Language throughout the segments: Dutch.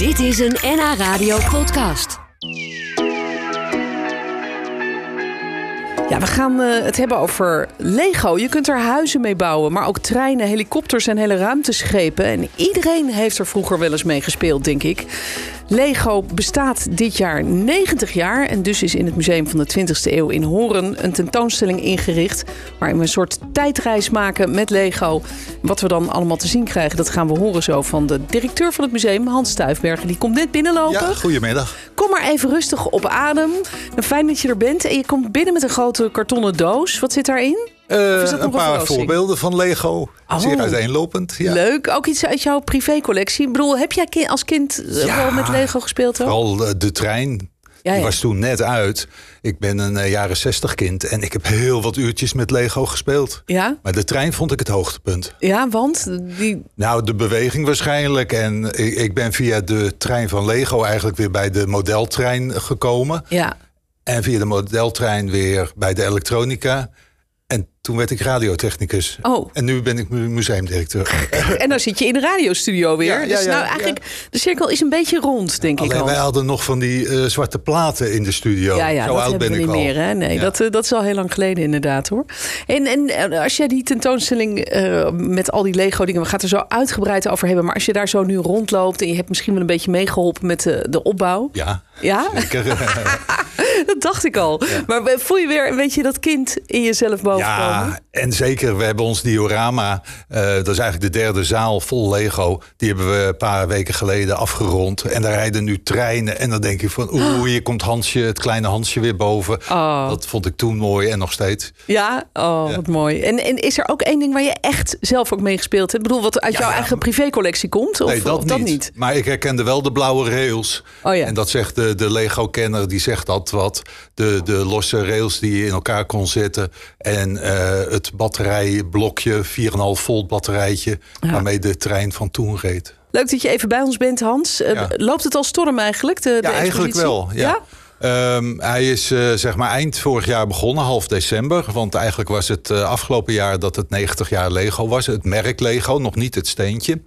Dit is een NH Radio podcast. Ja, we gaan eh, het hebben over Lego. Je kunt er huizen mee bouwen, maar ook treinen, helikopters en hele ruimteschepen. En iedereen heeft er vroeger wel eens mee gespeeld, denk ik. Lego bestaat dit jaar 90 jaar en dus is in het Museum van de 20e eeuw in Horen een tentoonstelling ingericht waarin we een soort tijdreis maken met Lego. Wat we dan allemaal te zien krijgen, dat gaan we horen zo van de directeur van het museum, Hans Stuifbergen. Die komt net binnenlopen. Ja, goedemiddag. Kom maar even rustig op adem. Fijn dat je er bent. En je komt binnen met een grote kartonnen doos. Wat zit daarin? Uh, een een paar voorbeelden van Lego. Oh. Zeer uiteenlopend. Ja. Leuk. Ook iets uit jouw privécollectie. Ik bedoel, heb jij als kind eh, Ja. wel met Lego gespeeld? Ook? Vooral eh, de trein. Ja, Die was toen net uit. Ik ben een jaren 60 kind en ik heb heel wat uurtjes met Lego gespeeld. Ja? Maar de trein vond ik het hoogtepunt. Ja, want die... Nou, de beweging waarschijnlijk. En ik, ik ben via de trein van Lego eigenlijk weer bij de modeltrein gekomen. Ja. En via de modeltrein weer bij de elektronica. En toen werd ik radiotechnicus. Oh. En nu ben ik mu- museumdirecteur. En dan zit je in de radiostudio weer. Ja, ja, dus nou, eigenlijk, de cirkel is een beetje rond, denk ik al. wij hadden nog van die eh, zwarte platen in de studio. Ja, ja, Zo dat oud ben we ik niet al. meer. Hè? Nee, dat, eh, dat is al heel lang geleden inderdaad hoor. En, en eh, als jij die tentoonstelling met al die Lego dingen, we gaan het er zo uitgebreid over hebben. Maar als je daar zo nu rondloopt en je hebt misschien wel een beetje meegeholpen met de, de opbouw. Ja, Ja, zeker. dat dacht ik al. Maar voel je weer een beetje dat kind in jezelf ja, en zeker, we hebben ons diorama, eh, dat is eigenlijk de derde zaal vol Lego. Die hebben we een paar weken geleden afgerond. En daar rijden nu treinen. En dan denk ik van, oeh, hier komt Hansje, het kleine Hansje weer boven. Oh. Dat vond ik toen mooi en nog steeds. Ja, oh, Ja. wat mooi. En, en is er ook één ding waar je echt zelf ook mee gespeeld hebt? Ik bedoel, wat uit Ja, jouw eigen privécollectie komt? Of, nee, dat, of dat niet. niet? Maar ik herkende wel de blauwe rails. Oh ja. En dat zegt de, de Lego-kenner, die zegt dat wat. De, de losse rails die je in elkaar kon zetten. En eh, het batterijblokje, 4,5 volt batterijtje... Ja. waarmee de trein van toen reed. Leuk dat je even bij ons bent, Hans. Eh, Ja. Loopt het al storm eigenlijk? De, de Ja, eigenlijk wel. Ja. Ehm, hij is eh, zeg maar eind vorig jaar begonnen, half december. Want eigenlijk was het eh, afgelopen jaar dat het 90 jaar Lego was. Het merk Lego, nog niet het steentje.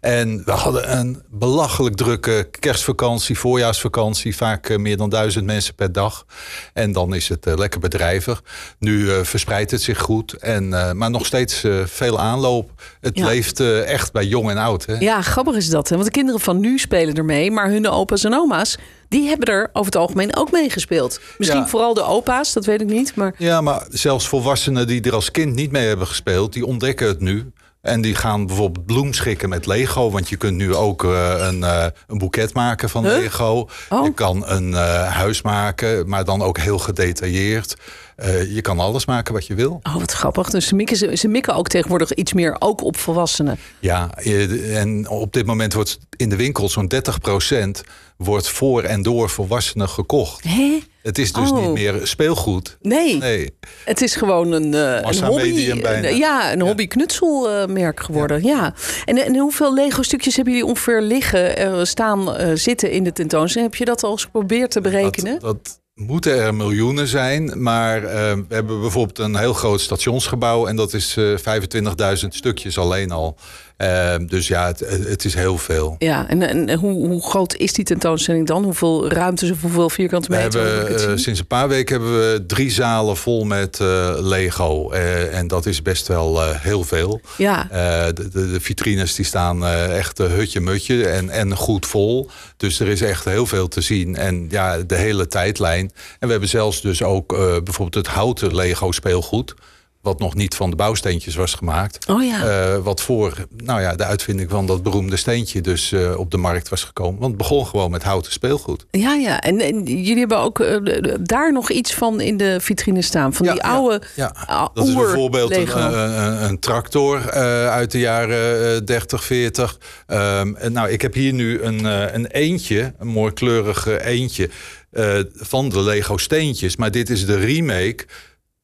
En we hadden een belachelijk drukke kerstvakantie, voorjaarsvakantie. Vaak eh, meer dan duizend mensen per dag. En dan is het lekker bedrijvig. Nu verspreidt het zich goed. En, maar nog steeds veel aanloop. Het Ja. leeft echt bij jong en oud. Hè? Ja, grappig is dat. Hè? Want de kinderen van nu spelen ermee. Maar hun opa's en oma's, die hebben er over het algemeen ook mee gespeeld. Misschien Ja. vooral de opa's, dat weet ik niet. Maar Ja, maar zelfs volwassenen die er als kind niet mee hebben gespeeld, die ontdekken het nu. En die gaan bijvoorbeeld bloemschikken met Lego. Want je kunt nu ook eh, een, eh, een boeket maken van Huh? Lego. Oh. Je kan een eh, huis maken, maar dan ook heel gedetailleerd. Eh, je kan alles maken wat je wil. oh, wat grappig. Dus ze mikken, ze, ze mikken ook tegenwoordig iets meer, ook op volwassenen. Ja, je- en op dit moment wordt in de winkel zo'n 30% wordt voor en door volwassenen gekocht. Hè? Het is dus Oh. niet meer speelgoed. Nee, Nee. het is gewoon een, eh, een hobby. een- ja, een Ja. hobby knutselmerk geworden. Ja. En, en hoeveel Lego stukjes hebben jullie ongeveer liggen, eh, staan, eh, zitten in de tentoonstelling? Heb je dat al eens geprobeerd te berekenen? Dat, dat moeten er miljoenen zijn. Maar eh, we hebben bijvoorbeeld een heel groot stationsgebouw. En dat is eh 25.000 stukjes alleen al. Eh, dus ja, het, het is heel veel. Ja, en, en hoe, hoe groot is die tentoonstelling dan? Hoeveel ruimtes of hoeveel vierkante We meter? hebben, eh, sinds een paar weken hebben we drie zalen vol met eh, Lego. Eh, en dat is best wel heel veel. ja, de, de, de vitrines die staan echt hutje-mutje en, en goed vol. Dus er is echt heel veel te zien. En ja, de hele tijdlijn. En we hebben zelfs dus ook bijvoorbeeld het houten Lego speelgoed. Wat nog niet van de bouwsteentjes was gemaakt. oh ja. Eh, wat voor nou ja, de uitvinding van dat beroemde steentje dus eh, op de markt was gekomen. Want het begon gewoon met houten speelgoed. ja, ja. En, en jullie hebben ook eh, daar nog iets van in de vitrine staan. Van Ja, die ja, oude Ja, ah, dat is bijvoorbeeld een, een, een, tractor uit de jaren eh, 30, 40. Ehm, en nou, ik heb hier nu een, een eentje, een mooi kleurig eentje van de Lego steentjes. Maar dit is de remake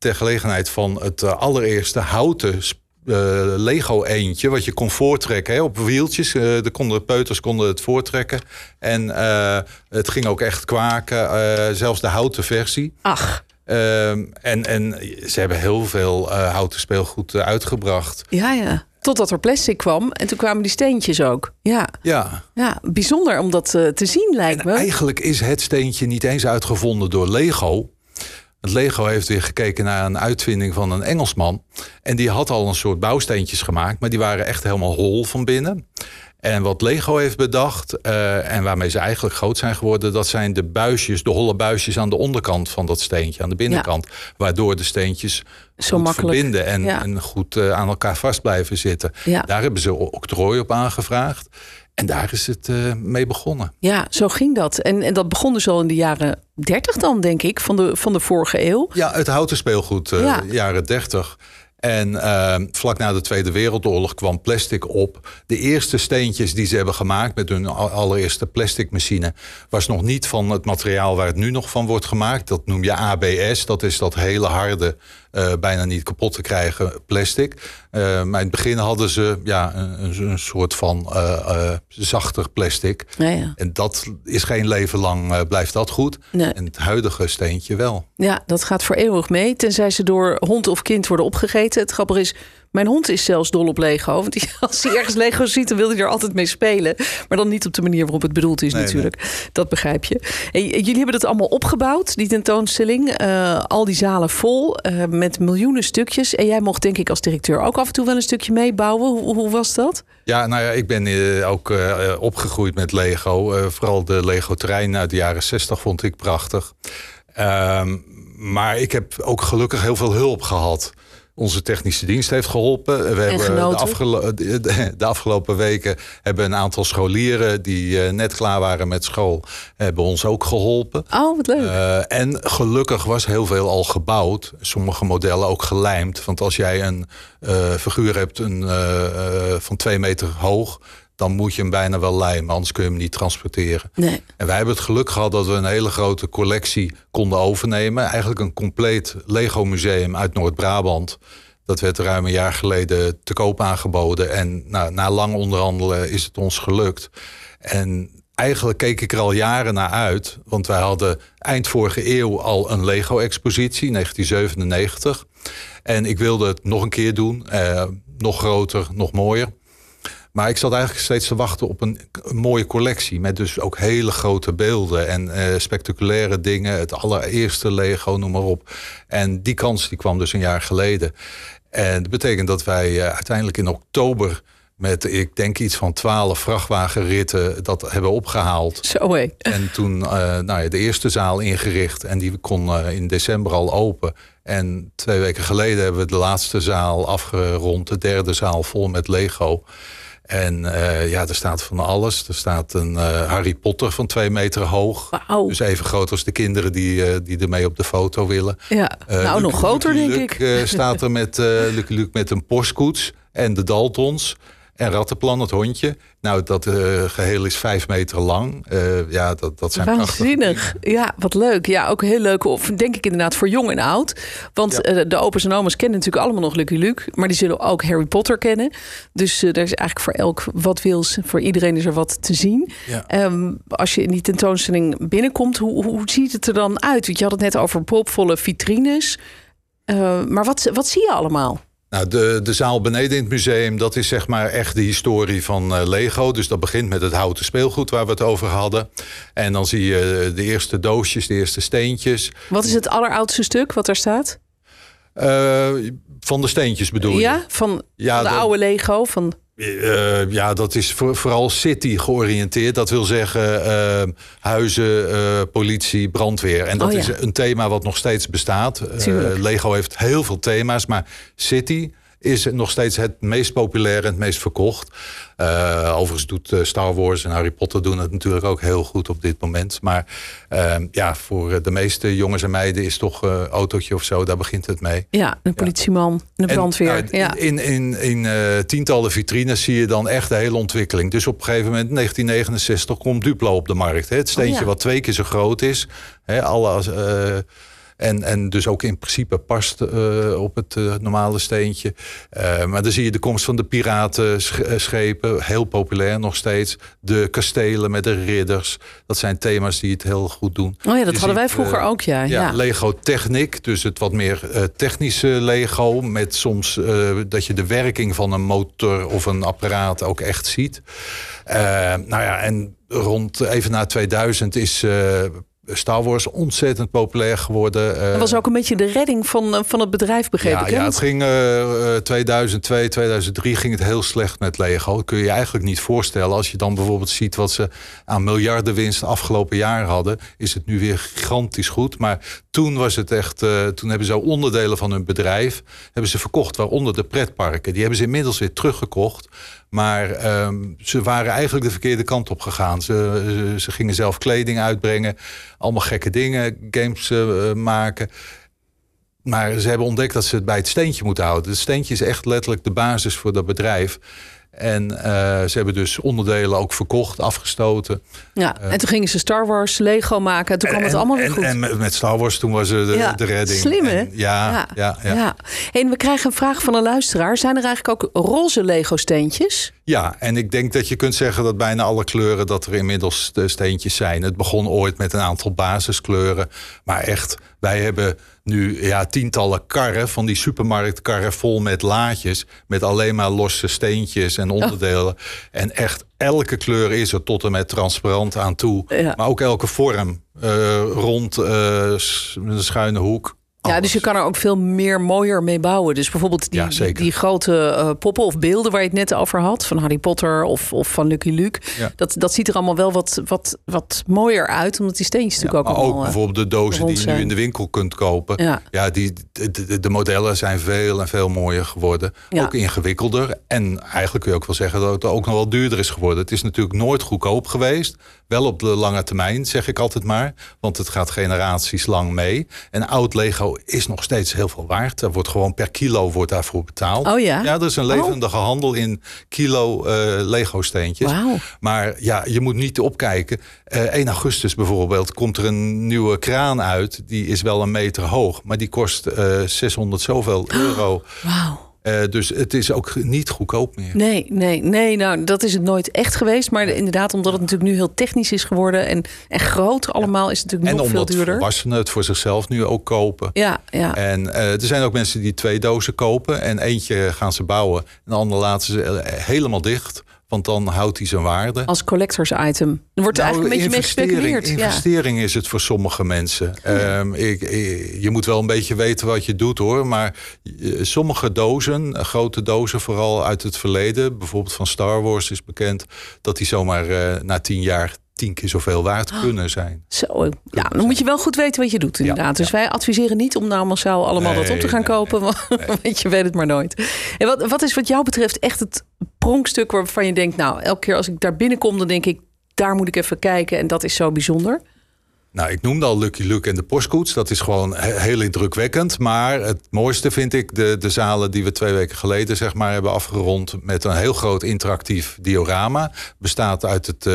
ter gelegenheid van het eh, allereerste houten eh, Lego eentje, wat je kon voortrekken hè, op wieltjes. Eh, de, konden, peuters konden het voortrekken. En het ging ook echt kwaken, zelfs de houten versie. Ach, Ehm, en, en ze hebben heel veel houten speelgoed uitgebracht. ja, ja. Totdat er plastic kwam en toen kwamen die steentjes ook. Ja, Ja. ja bijzonder om dat te zien lijkt En me. eigenlijk is het steentje niet eens uitgevonden door Lego. Het Lego heeft weer gekeken naar een uitvinding van een Engelsman. En die had al een soort bouwsteentjes gemaakt, maar die waren echt helemaal hol van binnen. En wat Lego heeft bedacht, eh, en waarmee ze eigenlijk groot zijn geworden, dat zijn de buisjes, de holle buisjes aan de onderkant van dat steentje, aan de binnenkant. Waardoor de steentjes Zo goed makkelijk. verbinden en, Ja. en goed eh, aan elkaar vast blijven zitten. Ja. Daar hebben ze octrooi op aangevraagd. En daar is het eh, mee begonnen. Ja, zo ging dat. En, en dat begon dus al in de jaren 30 dan, denk ik, van de, van de vorige eeuw. Ja, het houten speelgoed, Ja. jaren 30. En eh, vlak na de Tweede Wereldoorlog kwam plastic op. De eerste steentjes die ze hebben gemaakt met hun al- allereerste plasticmachine... was nog niet van het materiaal waar het nu nog van wordt gemaakt. Dat noem je ABS. Dat is dat hele harde, eh, bijna niet kapot te krijgen plastic. Eh, maar in het begin hadden ze ja, een, een- soort van eh, eh, zachter plastic. Ja, ja. En dat is geen leven lang, blijft dat goed. Nee. En het huidige steentje wel. ja, dat gaat voor eeuwig mee. Tenzij ze door hond of kind worden opgegeten. Het grappige is, mijn hond is zelfs dol op Lego. Want die, als hij ergens Lego ziet, dan wil hij er altijd mee spelen. Maar dan niet op de manier waarop het bedoeld is Nee, natuurlijk. Dat begrijp je. En jullie hebben het allemaal opgebouwd, die tentoonstelling. Eh, al die zalen vol, eh, met miljoenen stukjes. En jij mocht denk ik als directeur ook af en toe wel een stukje meebouwen. Hoe, hoe was dat? Ja, nou ja, ik ben eh, ook opgegroeid met Lego. Vooral de Lego-terrein uit de jaren 60 vond ik prachtig. Ehm, maar ik heb ook gelukkig heel veel hulp gehad. Onze technische dienst heeft geholpen. We hebben de, genoten. afgelo- de, de- de afgelopen weken hebben een aantal scholieren die eh, net klaar waren met school, hebben ons ook geholpen. Oh, wat leuk. Eh, en gelukkig was heel veel al gebouwd. Sommige modellen ook gelijmd. Want als jij een eh, figuur hebt een, van twee meter hoog... dan moet je hem bijna wel lijmen, anders kun je hem niet transporteren. nee. En wij hebben het geluk gehad dat we een hele grote collectie konden overnemen. Eigenlijk een compleet Lego-museum uit Noord-Brabant. Dat werd ruim een jaar geleden te koop aangeboden. En nou, na lang onderhandelen is het ons gelukt. En eigenlijk keek ik er al jaren naar uit. Want wij hadden eind vorige eeuw al een Lego-expositie, 1997. En ik wilde het nog een keer doen. eh, nog groter, nog mooier. Maar ik zat eigenlijk steeds te wachten op een, een mooie collectie. Met dus ook hele grote beelden en eh, spectaculaire dingen. Het allereerste Lego, noem maar op. En die kans die kwam dus een jaar geleden. En dat betekent dat wij eh, uiteindelijk in oktober... met, ik denk iets van twaalf vrachtwagenritten... dat hebben opgehaald. Zo hé. En toen eh, nou ja, de eerste zaal ingericht. En die kon in december al open. En twee weken geleden hebben we de laatste zaal afgerond. De derde zaal vol met Lego. En eh, ja, er staat van alles. Er staat een eh, Harry Potter van twee meter hoog. Dus even groot als de kinderen die, eh, die ermee op de foto willen. Ja, nou nog groter denk Luke, ik. eh, staat er met uh, Lucky Luke met een postkoets en de Daltons. En Rattenplan, het hondje. Nou, dat eh, geheel is vijf meter lang. Eh, ja, dat, dat zijn Waanzinnig. Ja, wat leuk. Ja, ook heel leuk. Of denk ik inderdaad voor jong en oud. Want Ja. eh, de opa's en oma's kennen natuurlijk allemaal nog Lucky Luke. Maar die zullen ook Harry Potter kennen. Dus er is eigenlijk voor elk wat wils. Voor iedereen is er wat te zien. Ja. Ehm, als je in die tentoonstelling binnenkomt, hoe, hoe ziet het er dan uit? Want je had het net over propvolle vitrines. Maar wat, wat zie je allemaal? Nou, de, de zaal beneden in het museum, dat is zeg maar echt de historie van eh, Lego. Dus dat begint met het houten speelgoed waar we het over hadden. En dan zie je de eerste doosjes, de eerste steentjes. Wat is het alleroudste stuk wat er staat? Eh, van de steentjes bedoel je? Ja, van, Ja, van de dat- oude Lego. Van, Eh, ja, dat is voor- vooral city georiënteerd. Dat wil zeggen eh, huizen, eh, politie, brandweer. En dat Oh ja. is een thema wat nog steeds bestaat. Lego heeft heel veel thema's, maar city is nog steeds het meest populair en het meest verkocht. Eh, overigens doet eh, Star Wars en Harry Potter doen het natuurlijk ook heel goed op dit moment. Maar eh, ja, voor de meeste jongens en meiden is toch een autootje of zo, daar begint het mee. ja, een politieman, een En, brandweer. nou, ja. In, in, in eh, tientallen vitrines zie je dan echt de hele ontwikkeling. Dus op een gegeven moment, 1969, komt Duplo op de markt. Hè? Het steentje Oh ja. wat twee keer zo groot is. Hè? Alle, eh, En, en dus ook in principe past op het normale steentje. maar dan zie je de komst van de piratenschepen, heel populair nog steeds. De kastelen met de ridders. Dat zijn thema's die het heel goed doen. Oh ja, dat hadden wij vroeger ook, ja. ja. Lego Technic, dus het wat meer technische Lego. Met soms dat je de werking van een motor of een apparaat ook echt ziet. nou ja, en rond even na 2000 is uh, Star Wars ontzettend populair geworden. Dat was ook een beetje de redding van, eh, van het bedrijf, begreep ja, ik. Ja, het ging uh, 2002, 2003 ging het heel slecht met Lego. Dat kun je je eigenlijk niet voorstellen. Als je dan bijvoorbeeld ziet wat ze aan miljardenwinst afgelopen jaar hadden, is het nu weer gigantisch goed. Maar toen was het echt, uh, toen hebben ze onderdelen van hun bedrijf hebben ze verkocht, waaronder de pretparken. Die hebben ze inmiddels weer teruggekocht. Maar um, ze waren eigenlijk de verkeerde kant op gegaan. Ze, ze, gingen zelf kleding uitbrengen, allemaal gekke dingen, games uh, maken. Maar ze hebben ontdekt dat ze het bij het steentje moeten houden. Het steentje is echt letterlijk de basis voor dat bedrijf. En uh, ze hebben dus onderdelen ook verkocht, afgestoten. Ja, uh, en toen gingen ze Star Wars, Lego maken. Toen kwam het allemaal weer goed. En, en met Star Wars, toen was ze de, ja, de redding. Slim, hè? Ja, ja, ja. ja. ja. En we krijgen een vraag van een luisteraar. Zijn er eigenlijk ook roze Lego-steentjes? Ja, en ik denk dat je kunt zeggen dat bijna alle kleuren... dat er inmiddels de steentjes zijn. Het begon ooit met een aantal basiskleuren. Maar echt, wij hebben nu ja, tientallen karren van die supermarktkarren vol met laadjes. Met alleen maar losse steentjes en onderdelen. En echt elke kleur is er tot en met transparant aan toe. Ja. Maar ook elke vorm. Uh, rond, uh, een schuine hoek. Ja, dus je kan er ook veel meer mooier mee bouwen. Dus bijvoorbeeld die, Ja, die, grote uh, poppen of beelden waar je het net over had, van Harry Potter of, of van Lucky Luke. Ja. Dat, dat ziet er allemaal wel wat, wat, wat mooier uit, omdat die steentjes Ja, natuurlijk maar ook ook allemaal. eh, bijvoorbeeld de dozen die je nu in de winkel kunt kopen. Ja. Ja, die, de, de, de modellen zijn veel en veel mooier geworden. Ja. Ook ingewikkelder. En eigenlijk kun je ook wel zeggen dat het ook nog wel duurder is geworden. Het is natuurlijk nooit goedkoop geweest. Wel op de lange termijn, zeg ik altijd maar. Want het gaat generaties lang mee. En oud Lego is nog steeds heel veel waard. Er wordt gewoon per kilo wordt daarvoor betaald. Oh ja? Ja, er is een levendige handel in kilo eh, Lego steentjes. Wauw. Maar ja, je moet niet opkijken. Eh 1 augustus bijvoorbeeld komt er een nieuwe kraan uit. Die is wel een meter hoog. Maar die kost eh 600 zoveel euro. Wauw. Eh, dus het is ook niet goedkoop meer. Nee, nee, nee, nou dat is het nooit echt geweest. Maar inderdaad, omdat het natuurlijk nu heel technisch is geworden en, en groot allemaal, is het natuurlijk En nog veel omdat duurder. volwassenen het voor zichzelf nu ook kopen. Ja, ja. En eh, er zijn ook mensen die twee dozen kopen. En eentje gaan ze bouwen. En de andere laten ze eh, helemaal dicht. Want dan houdt hij zijn waarde. Als collectors item. Er wordt er Nou, eigenlijk een beetje mee investering- gespeculeerd. Ja. Investering is het voor sommige mensen. Ehm, ik, ik- je moet wel een beetje weten wat je doet hoor. Maar eh, sommige dozen, eh, grote dozen, vooral uit het verleden, bijvoorbeeld van Star Wars is bekend, dat die zomaar eh, na tien jaar tien keer zoveel waard Oh. kunnen zijn. Zo, ja, dan moet je wel goed weten wat je doet inderdaad. dus wij adviseren niet om nou massaal allemaal dat op te gaan nee, kopen. Want je weet het maar nooit. En wat, wat is wat jou betreft echt het pronkstuk waarvan je denkt... nou, elke keer als ik daar binnenkom, dan denk ik... daar moet ik even kijken en dat is zo bijzonder. Nou, ik noemde al Lucky Luke en de postkoets. Dat is gewoon he- heel indrukwekkend. Maar het mooiste vind ik de, de zalen die we twee weken geleden zeg maar, hebben afgerond. Met een heel groot interactief diorama. Bestaat uit het, eh,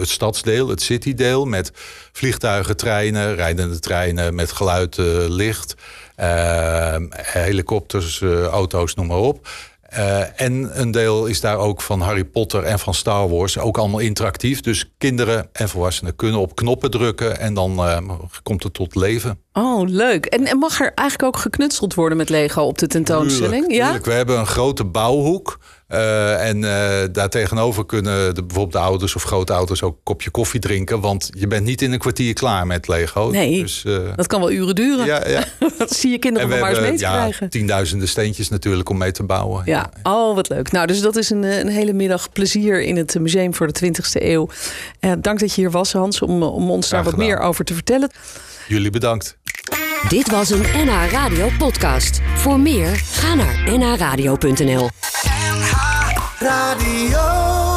het, stadsdeel, het citydeel. Met vliegtuigen, treinen, rijdende treinen met geluid, eh, licht. eh, helikopters, auto's, noem maar op. Eh, en een deel is daar ook van Harry Potter en van Star Wars. Ook allemaal interactief. Dus kinderen en volwassenen kunnen op knoppen drukken. En dan eh, komt het tot leven. Oh, leuk. En, en mag er eigenlijk ook geknutseld worden met Lego op de tentoonstelling? Tuurlijk, ja? tuurlijk. We hebben een grote bouwhoek. Eh, en eh daartegenover kunnen de, bijvoorbeeld de ouders of grootouders ook een kopje koffie drinken. Want je bent niet in een kwartier klaar met Lego. Nee. Dus, eh, Dat kan wel uren duren. ja, ja. Dat zie je kinderen maar eens mee te ja, krijgen. tienduizenden steentjes natuurlijk om mee te bouwen. Ja, oh wat leuk. Nou, dus dat is een, een hele middag plezier in het Museum voor de 20e eeuw. Eh, dank dat je hier was, Hans, om, om ons daar wat gedaan. meer over te vertellen. Jullie bedankt. Dit was een NH Radio podcast. Voor meer, ga naar nhradio.nl. Radio.